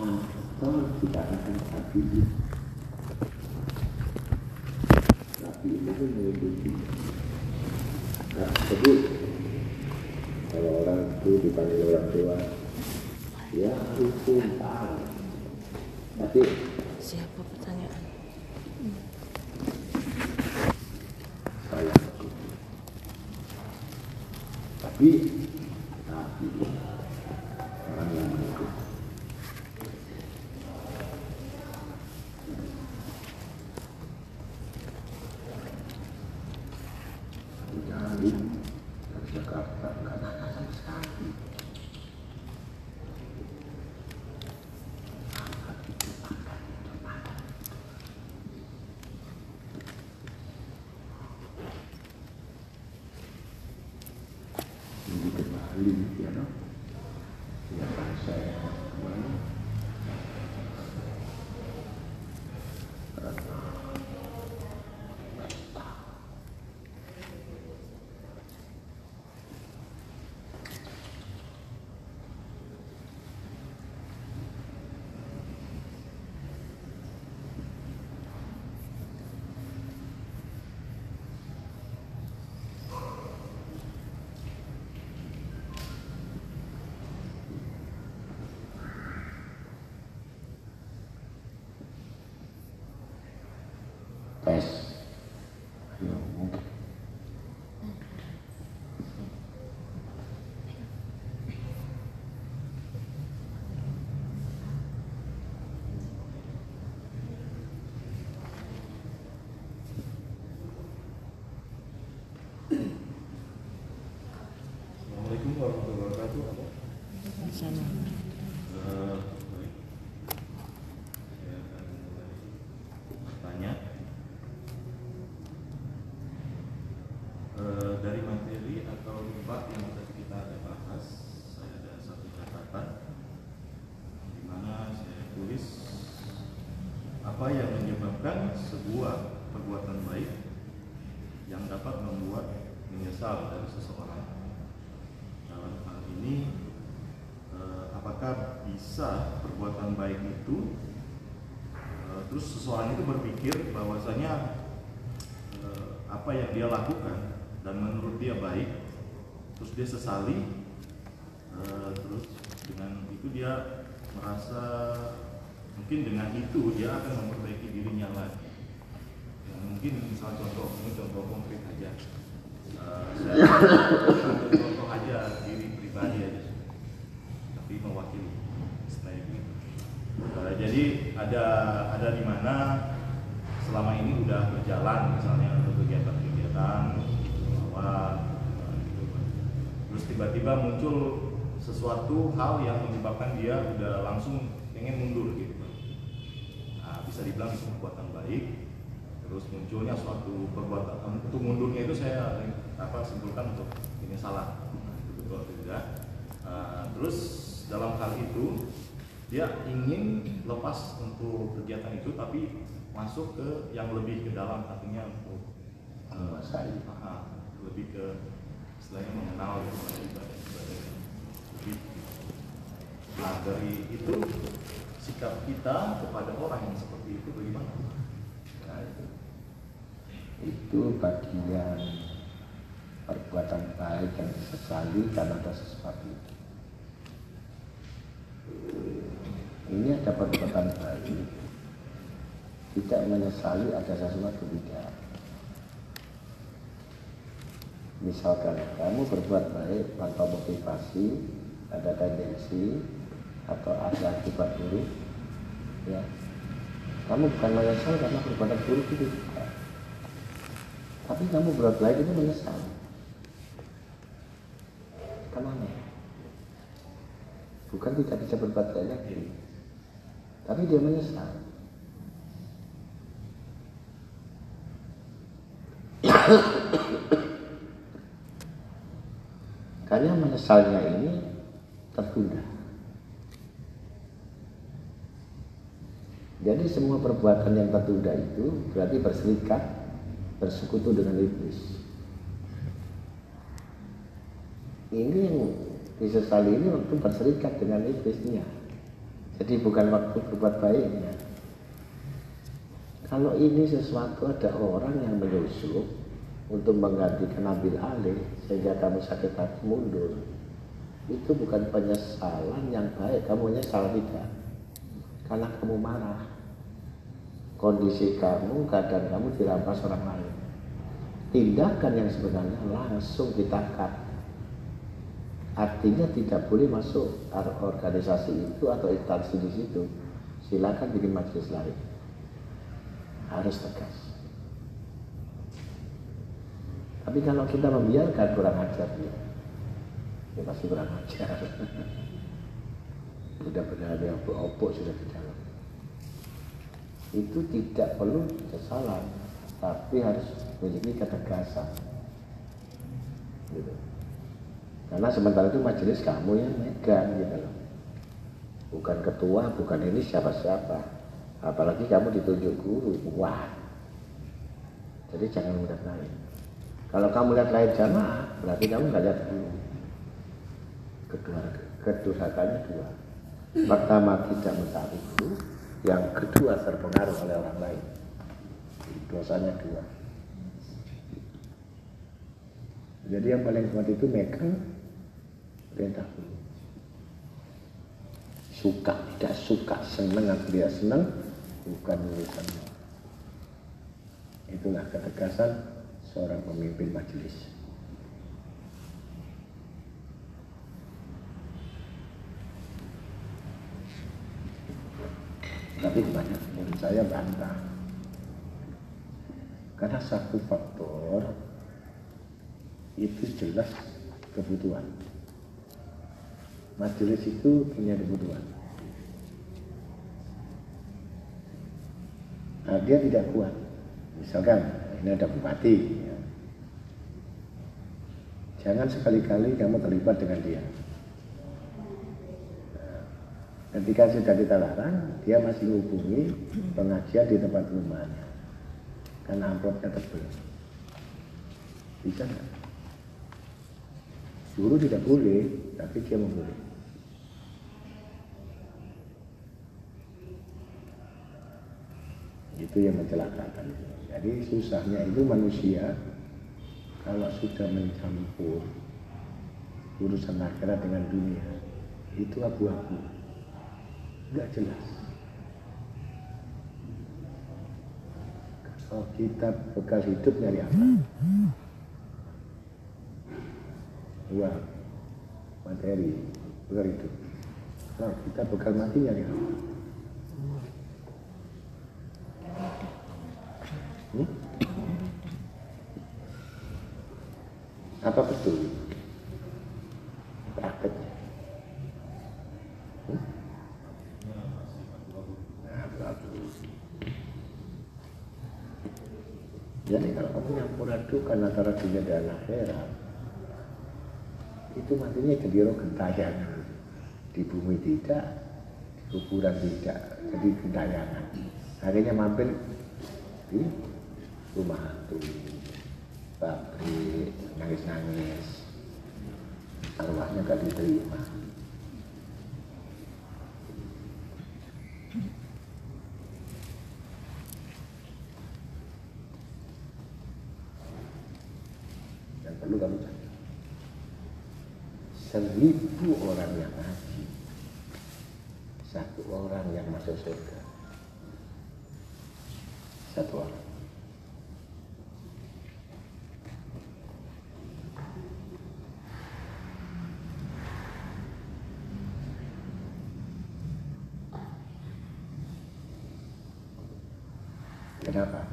atau dikatakan sapi sapi itu kan mengikuti nah, tersebut kalau orang itu dipanggil orang tua ya itu tapi Siapa pertanyaan? saya tapi tapi bisa perbuatan baik itu eh, terus seseorang itu berpikir bahwasanya eh, apa yang dia lakukan dan menurut dia baik terus dia sesali eh, terus dengan itu dia merasa mungkin dengan itu dia akan memperbaiki dirinya lagi. Ya, mungkin misalnya contoh ini contoh konkret aja. Saya ambil contoh aja diri pribadi aja tapi mewakili setelah itu Eh, jadi ada ada di mana selama ini udah berjalan misalnya untuk kegiatan-kegiatan gitu. terus tiba-tiba muncul sesuatu hal yang menyebabkan dia udah langsung pengen mundur gitu. Nah, bisa dibilang itu perbuatan baik. Terus munculnya suatu perbuatan untuk mundurnya itu saya apa simpulkan untuk ini salah. Nah, betul tidak. Uh, terus dalam hal itu dia ingin lepas untuk kegiatan itu tapi masuk ke yang lebih ke dalam artinya untuk uh, Menguasai. ah, lebih ke istilahnya mengenal ibadah ibadah lebih nah dari itu sikap kita kepada orang yang seperti itu bagaimana Nah, itu. itu bagian perbuatan baik yang disesali karena ada sesuatu itu. Ini ada perbuatan baik tidak menyesali ada sesuatu tidak. Misalkan kamu berbuat baik tanpa motivasi, ada tendensi atau ada akibat buruk, ya kamu bukan menyesal karena perbuatan buruk itu tidak. Tapi kamu berbuat baik itu menyesal. Ke mana? Bukan tidak bisa berbuat baik lagi. Tapi dia menyesal. Karena menyesalnya ini tertunda. Jadi semua perbuatan yang tertunda itu berarti berserikat, bersekutu dengan iblis. Ini yang disesali ini waktu berserikat dengan iblisnya. Jadi bukan waktu berbuat baiknya. Kalau ini sesuatu ada orang yang menyusup untuk menggantikan ambil alih sehingga kamu sakit hati mundur, itu bukan penyesalan yang baik. Kamu menyesal tidak? Karena kamu marah. Kondisi kamu, keadaan kamu dirampas orang lain. Tindakan yang sebenarnya langsung ditangkap. Artinya tidak boleh masuk organisasi itu atau instansi di situ. Silakan bikin majelis lain. Harus tegas. Tapi kalau kita membiarkan kurang ajar dia, ya pasti kurang ajar. Sudah berada yang opok sudah di dalam. Itu tidak perlu kesalahan, tapi harus memiliki ketegasan. Gitu. Karena sementara itu majelis kamu yang megang gitu loh. Bukan ketua, bukan ini siapa-siapa. Apalagi kamu ditunjuk guru, wah. Jadi jangan melihat lain. Kalau kamu lihat lain jamaah, berarti kamu nggak lihat guru. Kedua, kedurhakannya dua. Pertama tidak mencari guru, yang kedua terpengaruh oleh orang lain. Dosanya dua. Jadi yang paling kuat itu megang perintah guru. Suka, tidak suka, senang atau tidak senang, bukan urusannya. Itulah ketegasan seorang pemimpin majelis. Tapi banyak menurut saya bantah. Karena satu faktor itu jelas kebutuhan. Majelis itu punya kebutuhan. Nah, dia tidak kuat. Misalkan ini ada bupati. Ya. Jangan sekali-kali kamu terlibat dengan dia. Nah, ketika sudah kita larang, dia masih menghubungi pengajian di tempat rumahnya. Karena amplopnya tebal. Bisa nggak? Guru tidak boleh, tapi dia memboleh. Itu yang mencelakakan. Jadi susahnya itu manusia kalau sudah mencampur urusan akhirat dengan dunia itu abu-abu, nggak jelas. Kalau kita bekal hidup nyari apa? Uang, materi, bekal hidup. Kalau kita bekal mati nyari apa? Hmm? Apa betul? Prakteknya. Hmm? Jadi kalau kamu nyampur adukan antara dunia dan akhirat, itu matinya jadi roh gentayangan. Di bumi tidak, di kuburan tidak, jadi gentayangan. Akhirnya mampir di rumah hantu, pabrik, nangis-nangis, arwahnya gak diterima. Kenapa?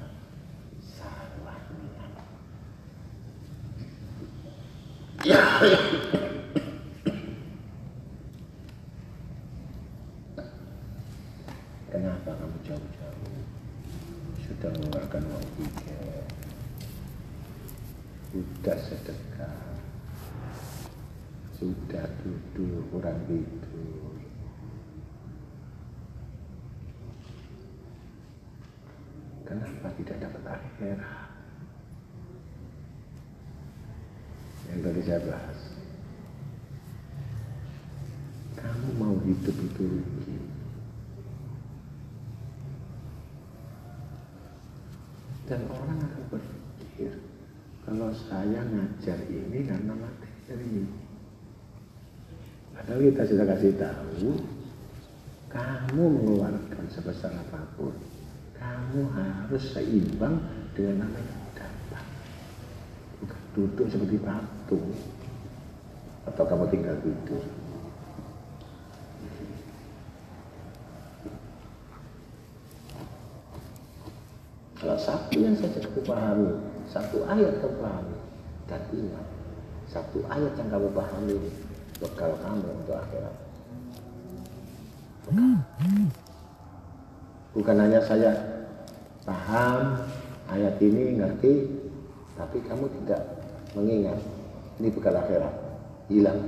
Kita sudah kasih tahu, kamu mengeluarkan sebesar apa pun, kamu harus seimbang dengan apa yang dapat. Bukan duduk seperti patung, atau kamu tinggal tidur. Kalau satu yang saja kamu pahami, satu ayat kamu pahami, dan ingat, satu ayat yang kamu pahami bekal kamu untuk akhirat. Bukan hanya saya paham ayat ini, ngerti, tapi kamu tidak mengingat. Ini bekal akhirat. Hilang.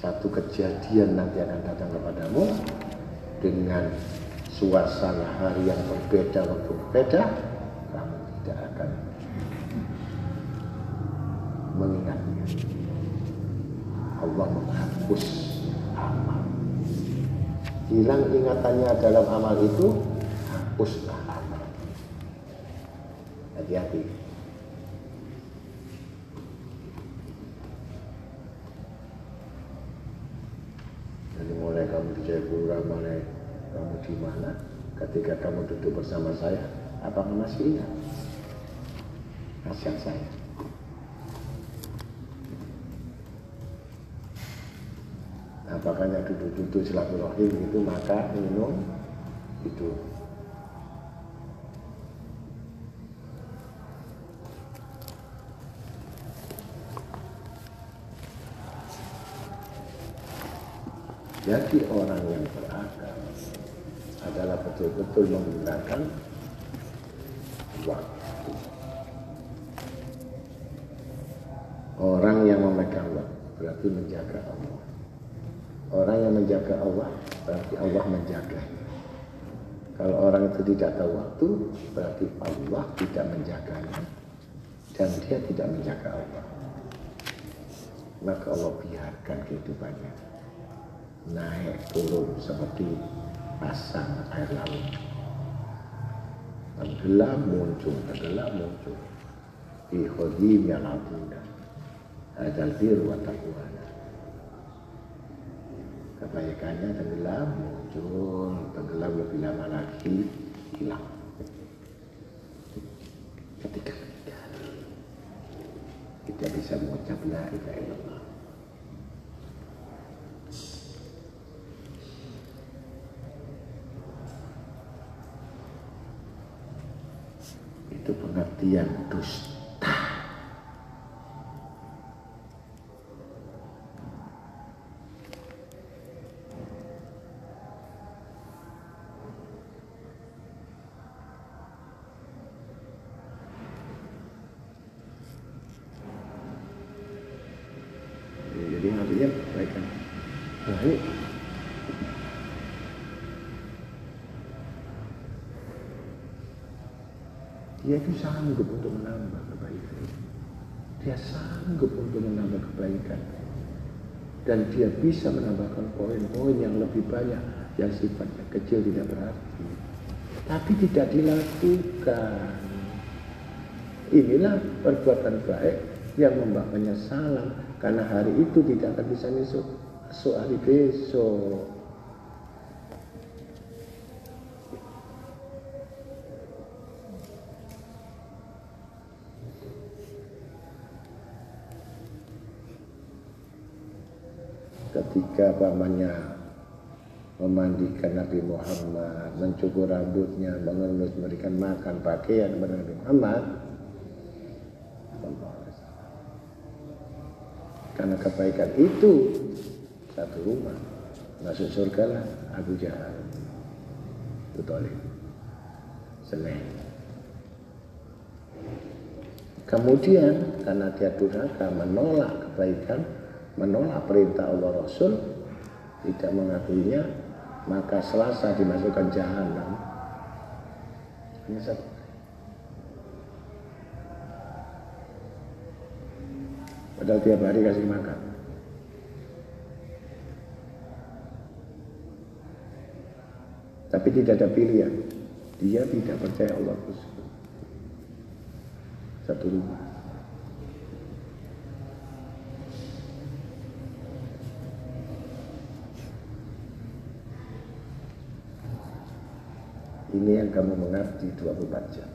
Satu kejadian nanti akan datang kepadamu dengan suasana hari yang berbeda waktu berbeda, kamu tidak akan mengingatnya. Allah amal. Hilang ingatannya dalam amal itu, hapuslah amal. Hati-hati. Jadi mulai kamu di Jayapura, mulai kamu di mana, ketika kamu duduk bersama saya, apakah masih ingat? Kasihan saya. Apakah duduk-duduk silaturahim itu maka minum itu Jadi orang yang beragama adalah betul-betul menggunakan waktu. Orang yang memegang waktu berarti menjaga Allah. Menjaga Allah berarti Allah menjaga. Kalau orang itu tidak tahu waktu berarti Allah tidak menjaganya dan dia tidak menjaga Allah. Maka Allah biarkan kehidupannya naik turun seperti pasang air laut. Tenggelam muncul, tenggelam muncul. Fi khodim yang abunda. Adal bir wa taqwana. Kebaikannya tenggelam muncul, tenggelam lebih lama lagi hilang. Ketika kita bisa mengucap la ilaha illallah. itu pengertian dusta. Jadi artinya baikkan. Nah, ini dia itu sanggup untuk menambah kebaikan. Dia sanggup untuk menambah kebaikan. Dan dia bisa menambahkan poin-poin yang lebih banyak yang sifatnya kecil tidak berarti. Tapi tidak dilakukan. Inilah perbuatan baik yang membawa penyesalan karena hari itu tidak akan bisa masuk hari besok. Ketika pamannya memandikan Nabi Muhammad, mencukur rambutnya, mengelus, memberikan makan, pakaian kepada Nabi Muhammad. Karena kebaikan itu satu rumah. Masuk surga lah Abu Jahal. Itu Talib. Senin. Kemudian karena dia durhaka menolak kebaikan, menolak perintah Allah Rasul, tidak mengakuinya, maka selasa dimasukkan jahanam. Padahal tiap hari kasih makan. Tapi tidak ada pilihan. Dia tidak percaya Allah. Satu rumah. Ini yang kamu mengerti 24 jam.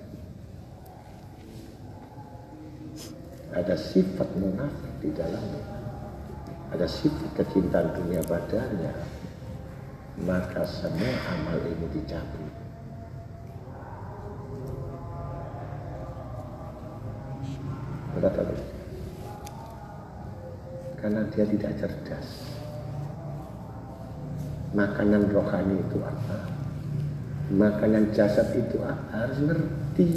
Ada sifat munafik di dalamnya. Ada sifat kecintaan dunia padanya. Maka semua amal ini dicabut. Tidak? Karena dia tidak cerdas. Makanan rohani itu apa? Makanan jasad itu apa? Harus ngerti.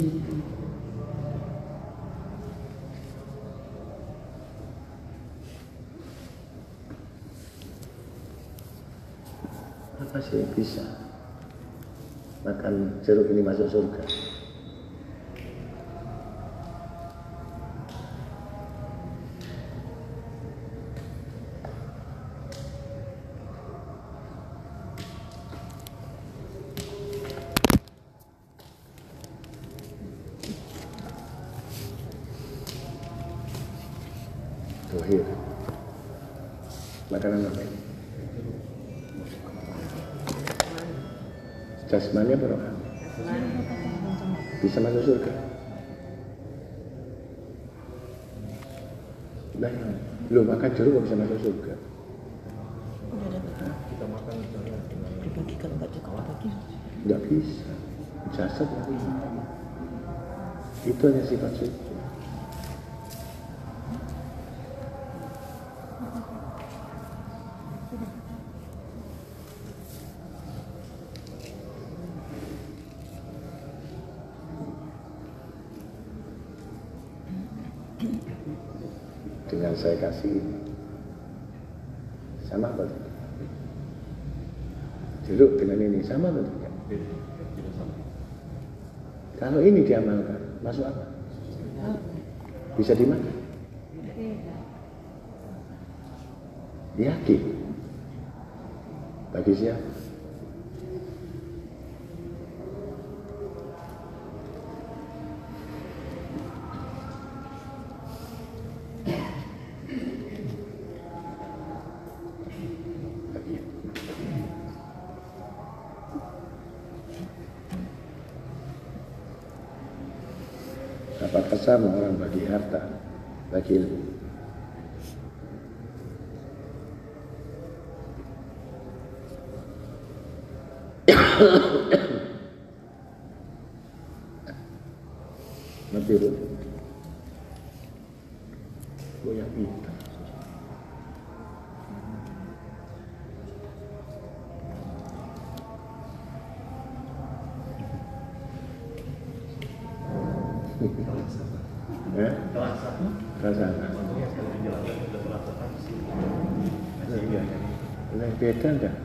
Apa sih yang bisa? Makan jeruk ini masuk surga. Jasmani apa rohani? Bisa masuk surga? Nah, lu makan jeruk bisa masuk surga? Udah dapat. Dibagi kalau nggak cukup dibagi. Nggak bisa. Jasad nggak bisa. Itu hanya sifat suci. Dengan saya kasih ini. Sama apa tidak? Jeruk dengan ini sama atau tidak? Kalau ini diamalkan, masuk apa? Bisa dimakan? Yakin? Bagi siapa? Bagi Apakah sama orang bagi harta, bagi ilmu? Gue yang pintar. Eh? Maksudnya sekali dijelaskan sudah melakukan sih. Masih iya. Nah, beda enggak?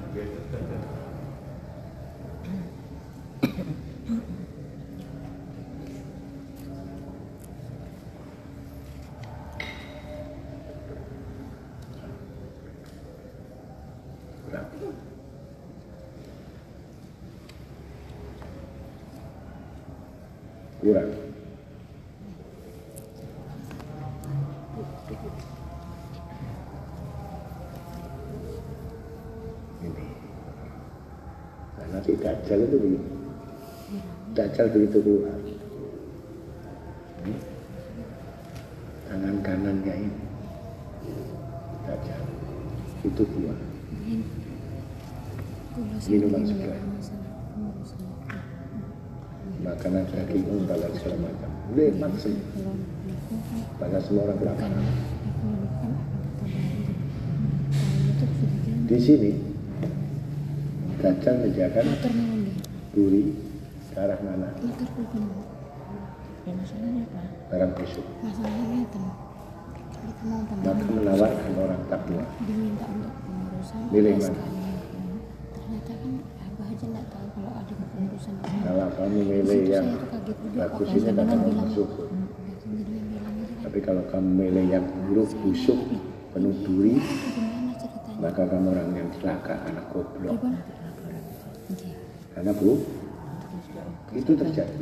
Berapa? Kurang. Ini. Karena si Dajjal itu begini. Dajjal begitu keluar. Tangan kanannya ini. Dajjal. Itu keluar. Minuman segala. Makanan unta dan segala macam. Nikmat semua. Pada semua orang kelaparan. Di sini Dajjal menyediakan duri ke arah mana? Ya masalahnya apa? Barang busuk. Masalahnya itu kita mau Maka teman menawarkan orang takwa. diminta untuk pengurusan Milih mana? Ternyata kan Abah aja nggak tahu kalau ada kepengurusan di Kalau kamu milih yang bagus ini akan bersyukur. Hmm, kan Tapi kalau kamu milih yang buruk, busuk, penuh duri, maka kamu orang yang celaka, anak goblok. Karena bu, itu terjadi.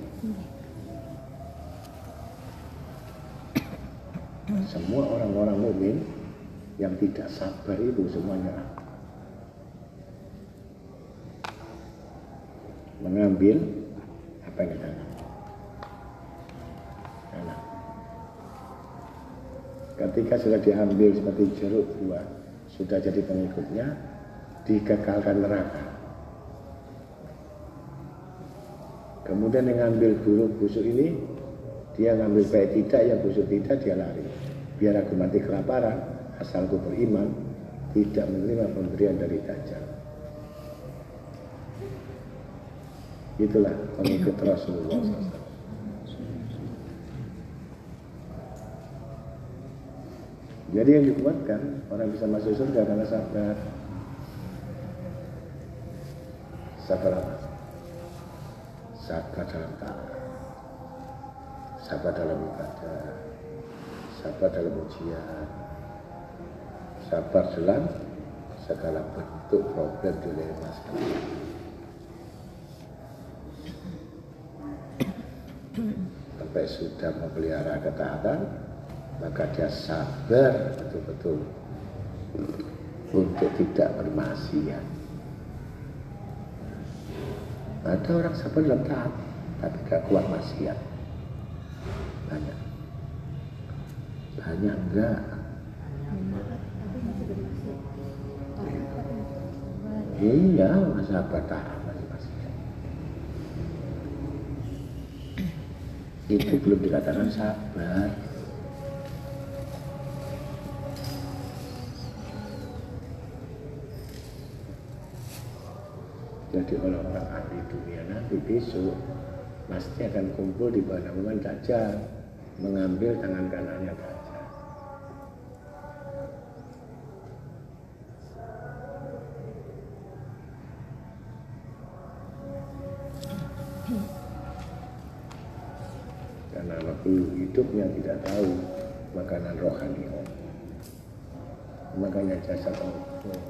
Semua orang-orang mukmin yang tidak sabar itu semuanya mengambil apa yang ditanam. Tanam. Ketika sudah diambil seperti jeruk buah, sudah jadi pengikutnya, dikekalkan neraka. Kemudian yang ngambil buruk busuk ini, dia ngambil baik tidak, yang busuk tidak, dia lari. Biar aku mati kelaparan, asalku beriman, tidak menerima pemberian dari Dajjal. Itulah pengikut Rasulullah SAW. Jadi yang dikuatkan orang bisa masuk surga karena sabar. Sabar apa? Sabar dalam taat. Sabar dalam ibadah. Sabar dalam ujian. Sabar dalam segala bentuk problem dilema. Sampai sudah memelihara ketaatan, maka dia sabar betul-betul untuk tidak bermaksiat. Ada orang sabar dalam taat, tapi gak kuat maksiat. Banyak. Banyak enggak. Iya, sabar taat. Itu belum dikatakan sabar. Jadi orang-orang ahli dunia nanti besok pasti akan kumpul di bawah naungan Dajjal mengambil tangan kanannya Dajjal. Karena waktu hidupnya tidak tahu makanan rohani. Makanya jasad Allah.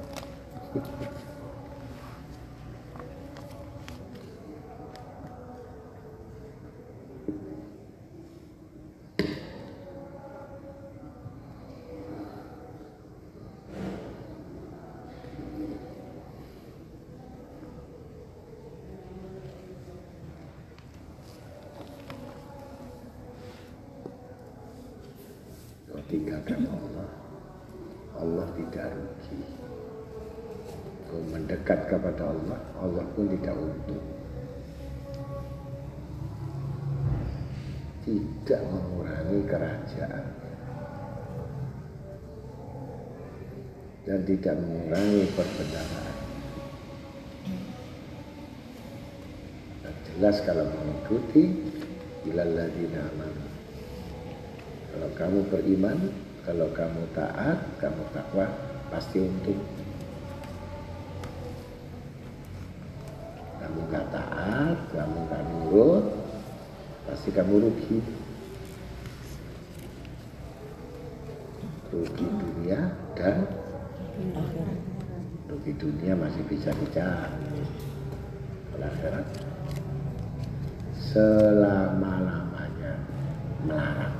Kau tinggalkan Allah Allah tidak rugi Kau mendekat kepada Allah Allah pun tidak untung Tidak mengurangi kerajaan Dan tidak mengurangi perbenaran Dan jelas kalau mengikuti Ilaladina amanu kalau kamu beriman, kalau kamu taat, kamu takwa, pasti untung. Kamu gak taat, kamu gak nurut, pasti kamu. Rugi dunia masih bisa dicari. Akhirat selama-lamanya melarat.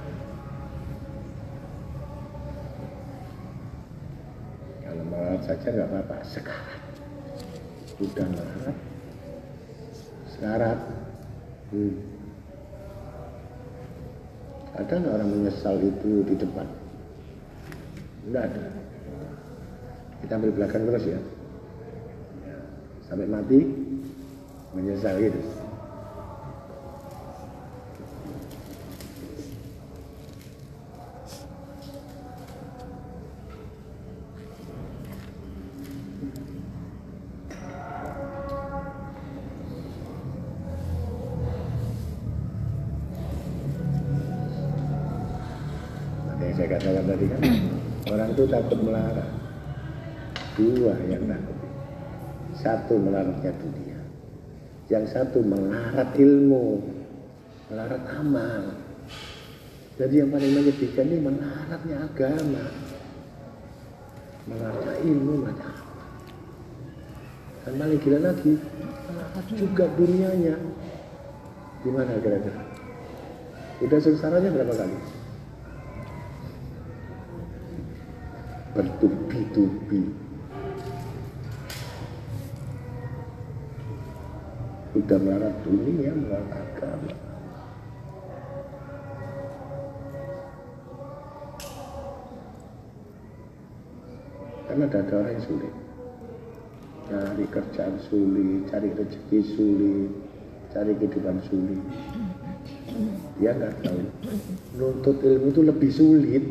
Kalau melarat saja nggak apa-apa, sekarat. Udah melarat, sekarat. Hmm. Ada nggak orang menyesal itu di depan? Enggak ada. Kita ambil belakang terus. Ya, Sampai mati menyesal gitu. Saya katakan tadi kan orang itu takut melarat. Dua yang takut. Satu melaratnya dunia. Yang satu melarat ilmu. Melarat amal. Jadi yang paling menyedihkan ini melaratnya agama. Melaratnya ilmu apa? Dan paling gila lagi, juga dunianya. Gimana kira-kira? Udah sengsaranya berapa kali? Bertubi-tubi. Udah melarat dunia, melarat agama. Karena ada, ada orang yang sulit. Cari kerjaan sulit, cari rezeki sulit, cari kehidupan sulit. Dia nggak tahu. Nuntut ilmu itu lebih sulit.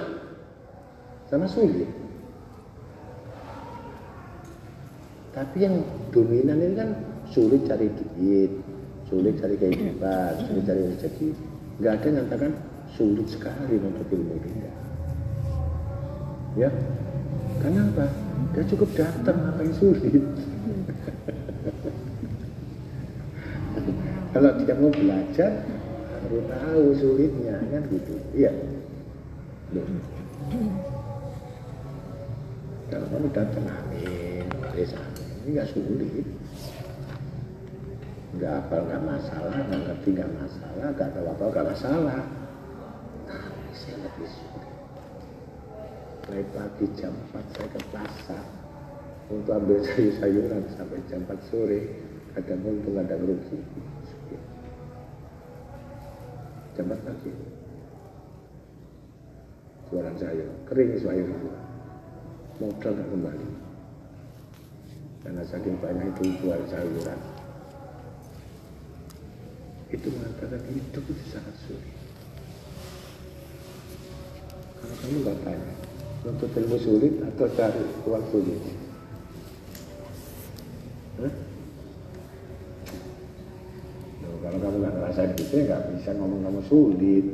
Sama sulit. Tapi yang dominan ini kan sulit cari duit, sulit cari kehidupan, sulit cari rezeki. Nggak ada yang mengatakan sulit sekali untuk ilmu. Enggak. Ya, karena apa? Dia cukup datang apa yang sulit. Kalau dia mau belajar, harus tahu sulitnya kan gitu. Iya. Loh. Kalau kamu datang amin, tulis amin, ini nggak sulit. Nggak apa nggak masalah, nggak ngerti nggak masalah, nggak tahu apa nggak masalah. Tapi saya lebih sulit. Mulai pagi jam 4 saya ke pasar untuk ambil sayur-sayuran sampai jam 4 sore. Kadang untung, kadang rugi. Jam 4 pagi. Jualan sayur, kering sayur itu. Modal kembali. Karena saking banyak itu jual sayuran. Itu mengatakan hidup itu sangat sulit. Kalau kamu nggak tanya, untuk ilmu sulit atau cari uang sulit? Hah? Loh, kalau kamu nggak ngerasain gitu ya nggak bisa ngomong kamu sulit.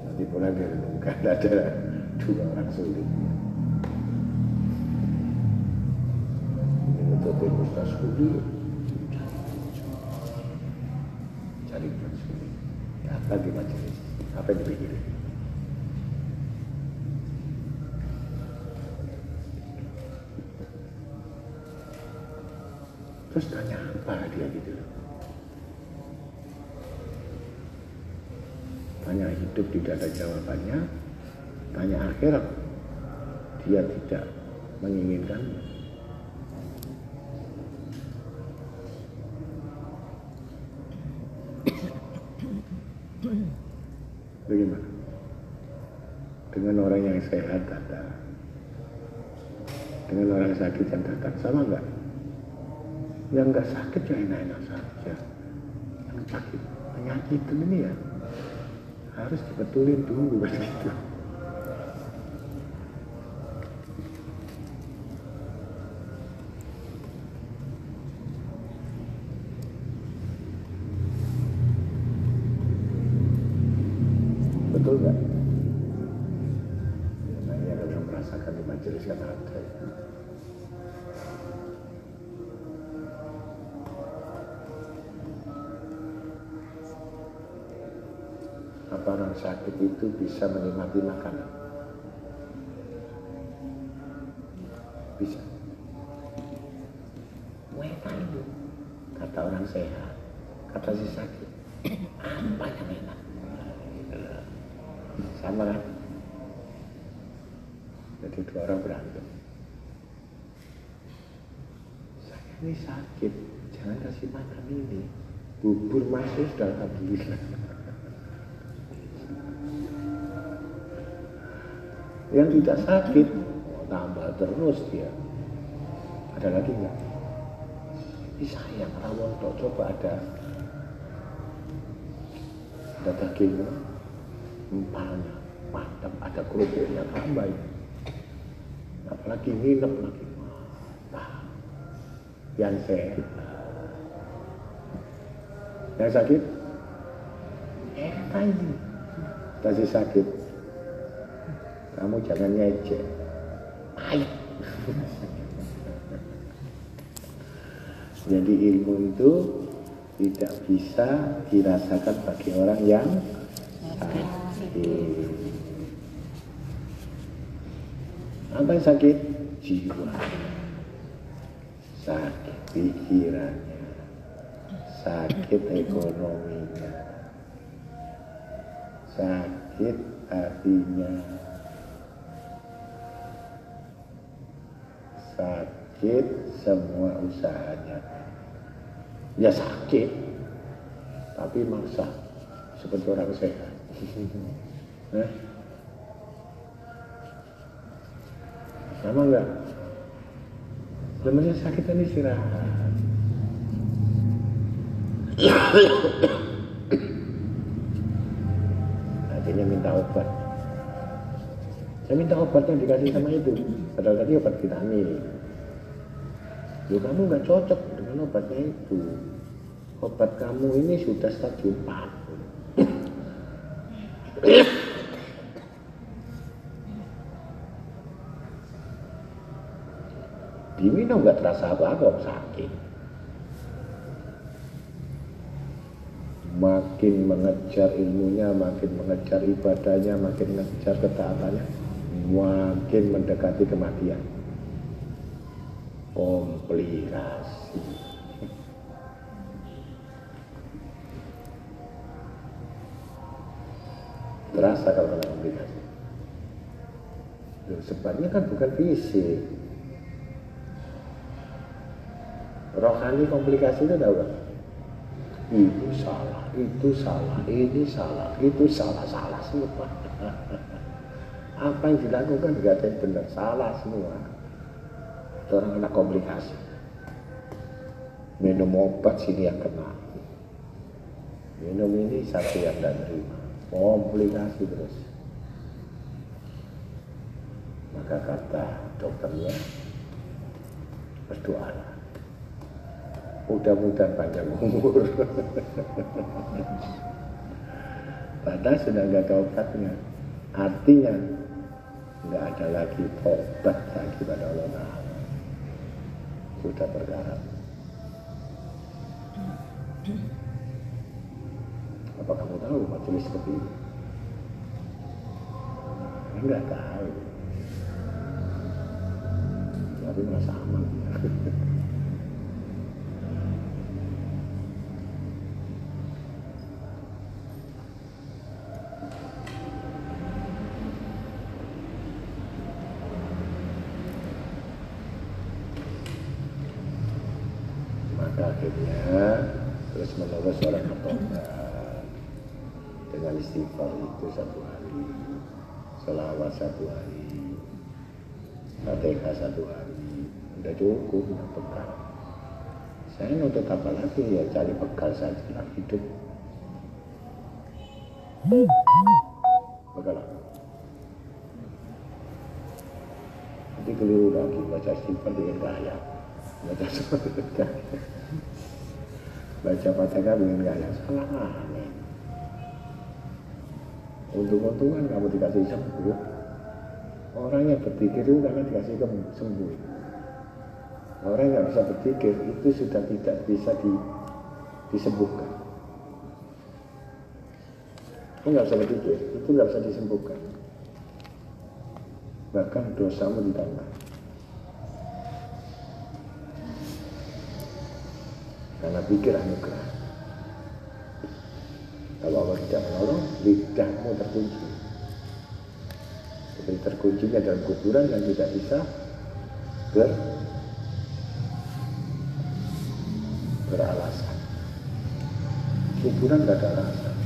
Nanti pulang direnungkan ada dua orang sulit. Ini untuk ilmu sulit. Cari buat sulit. Apa di majelis? Apa yang dipikirin? Terus tanya apa dia gitu loh. Tanya hidup tidak ada jawabannya, tanya akhirat dia tidak menginginkan. Bagaimana? Dengan orang yang sehat datang, dengan orang sakit yang datang sama enggak? Yang enggak sakit ya enak-enak saja. Yang sakit penyakit ini ya harus dibetulin dulu begitu. Bisa menikmati makanan? Bisa. Enak itu, kata orang sehat, kata si sakit, apa yang enak? Sama kan? Jadi dua orang berantem. Saya ini sakit, jangan kasih makan ini. Bubur masuk sudah alhamdulillah. Yang tidak sakit tambah terus dia ada lagi nggak ini sayang rawon tok coba ada ada dagingnya, empalnya, mantap, ada kerupuknya tambah. Apalagi nginep lagi. Nah, yang sehat. Yang sakit? Enak ini. Masih sakit. Kamu jangan ngejek. Pahit. Jadi ilmu itu tidak bisa dirasakan bagi orang yang sakit. Apa yang sakit? Jiwa. Sakit pikirannya. Sakit ekonominya. Sakit hatinya. Sakit semua usahanya. Ya sakit, tapi maksa seperti orang sehat. Nah, sama enggak? Namanya sakit kan istirahat. Akhirnya minta obat. Saya minta obatnya dikasih sama itu. Padahal tadi obat vitamin. Loh kamu nggak cocok dengan obatnya itu. Obat kamu ini sudah stadium 4. Diminum nggak terasa apa-apa, sakit. Makin mengejar ilmunya, makin mengejar ibadahnya, makin mengejar ketaatannya, makin mendekati kematian. Komplikasi. Terasa kalau kena komplikasi. Loh, sebabnya kan bukan fisik. Rohani komplikasi itu tahu kan? Itu salah, itu salah, ini salah, itu salah, salah semua. Apa yang dilakukan yang benar, salah semua. Orang kena komplikasi. Minum obat sini yang kena. Minum ini satu yang tidak terima. Komplikasi terus. Maka kata dokternya, berdoalah. Mudah-mudahan panjang umur. Padahal sudah nggak ada obatnya. Artinya nggak ada lagi obat lagi pada Allah. Sudah berkarat. Apa kamu tahu majelis seperti ini? Enggak tahu. Tapi merasa aman. Maka akhirnya terus menerus orang bertobat dengan istighfar itu satu hari, selawat satu hari, fatihah satu hari, udah cukup, udah bekal. Saya nuntut apa lagi ya cari bekal saja dalam hidup. Bekal? Nanti keliru lagi baca istighfar dengan gaya, baca gaya, baca fatihah dengan gaya, salah aneh. Untung-untungan kamu dikasih sembuh. Orang yang berpikir itu karena dikasih sembuh. Orang yang bisa berpikir itu sudah tidak bisa di, disembuhkan. Kamu nggak bisa berpikir, itu nggak bisa disembuhkan. Bahkan dosamu ditambah. Karena pikir anugerah. Kalau Allah tidak menolong, lidahmu terkunci. Seperti terkuncinya dalam kuburan yang tidak bisa ber, beralasan. Kuburan tidak ada alasan.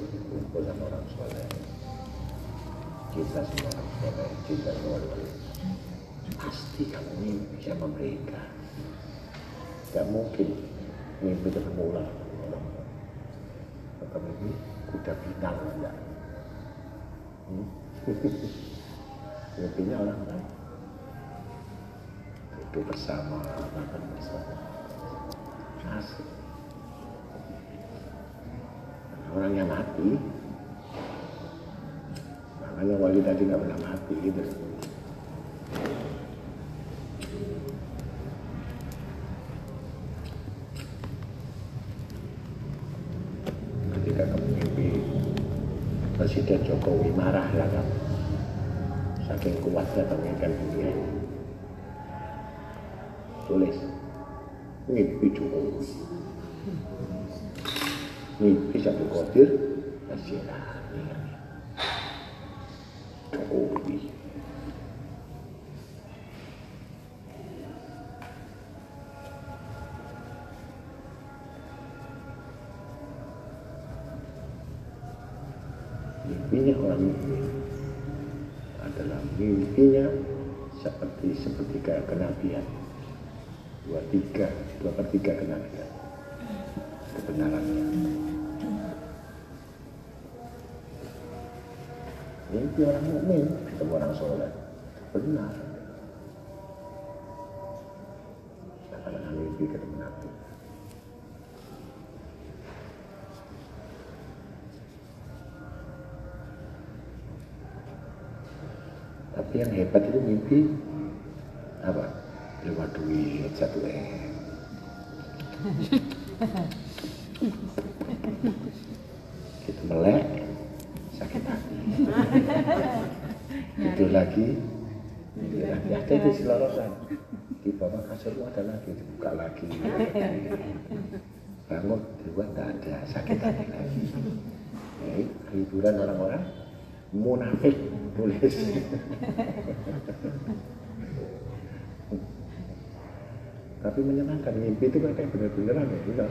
Kumpul sama orang soleh. kita semua sebagai cinta keluarga pasti kamu mimpi sama mereka. Gak mungkin mimpi ketemu ular. Atau mimpi? Kuda bintang enggak hmm? mimpinya orang lain. Duduk bersama makan bersama. Asik. Orang yang mati makanya wali tadi nggak pernah mati gitu ketika kamu mimpi Presiden Jokowi marah ya kan? Saking kuatnya menginginkan dunia tulis. Mimpi Jokowi. Mimpi satu kotir nasional Jokowi mimpinya orang mukmin adalah mimpinya seperti sepertiga kenabian. Dua tiga dua per tiga kenabian. Kebenarannya. Mimpi orang mukmin ketemu orang soleh. Benar. Kadang mimpi ketemu nabi tapi yang hebat itu mimpi apa? Lewat duit satu m. Gitu melek sakit hati. Itu lagi itu lagi. Ada di selorosan. Di bawah kasur ada lagi dibuka lagi. Bangun di luar tidak ada sakit hati lagi. Hiburan orang-orang munafik tulis tapi menyenangkan mimpi itu kan kayak bener-beneran ya benar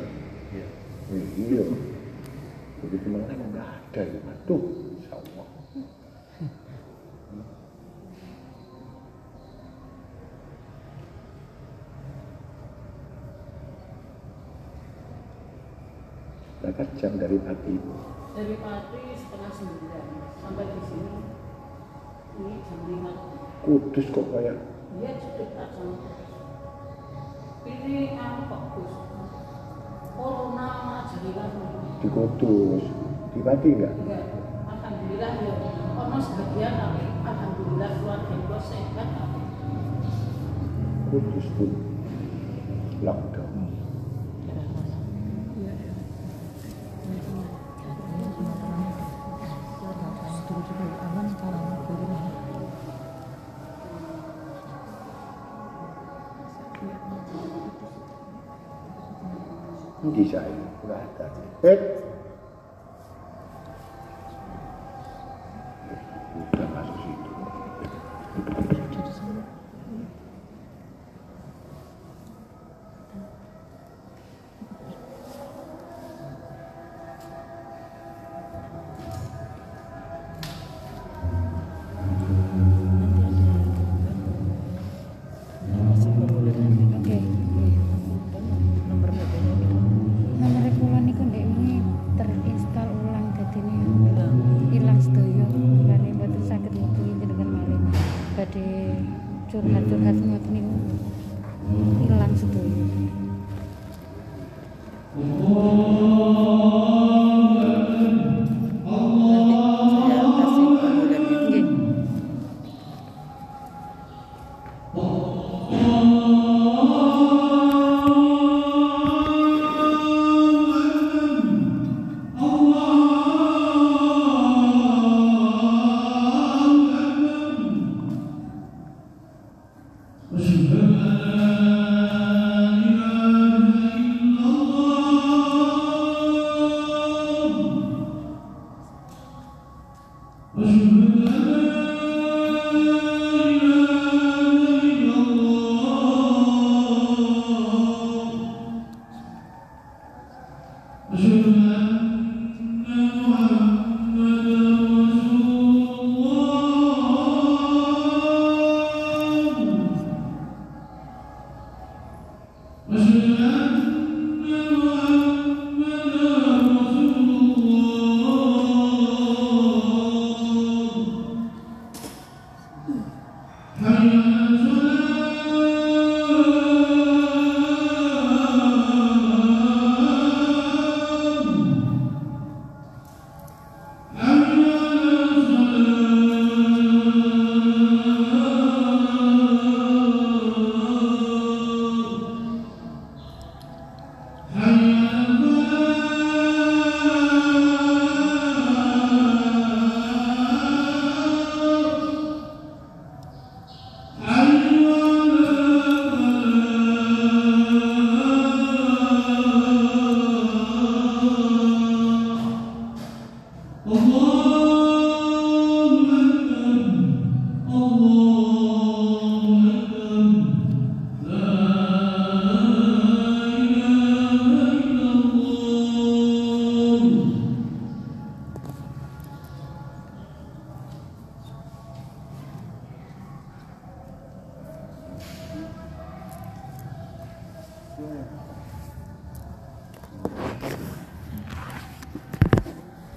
iya. Iya. Begitu melek nggak ada ya aduh insya Allah. Berapa jam dari pagi? Dari pagi setengah sembilan sampai di sini Kudus kok kayak. Dia cukup tak ini aku kok Gus? Corona jadi kan di Kudus. Di pagi enggak? enggak alhamdulillah ya. Ono sebagian tapi alhamdulillah keluarga gue sehat Kudus pun lockdown di saya nggak ada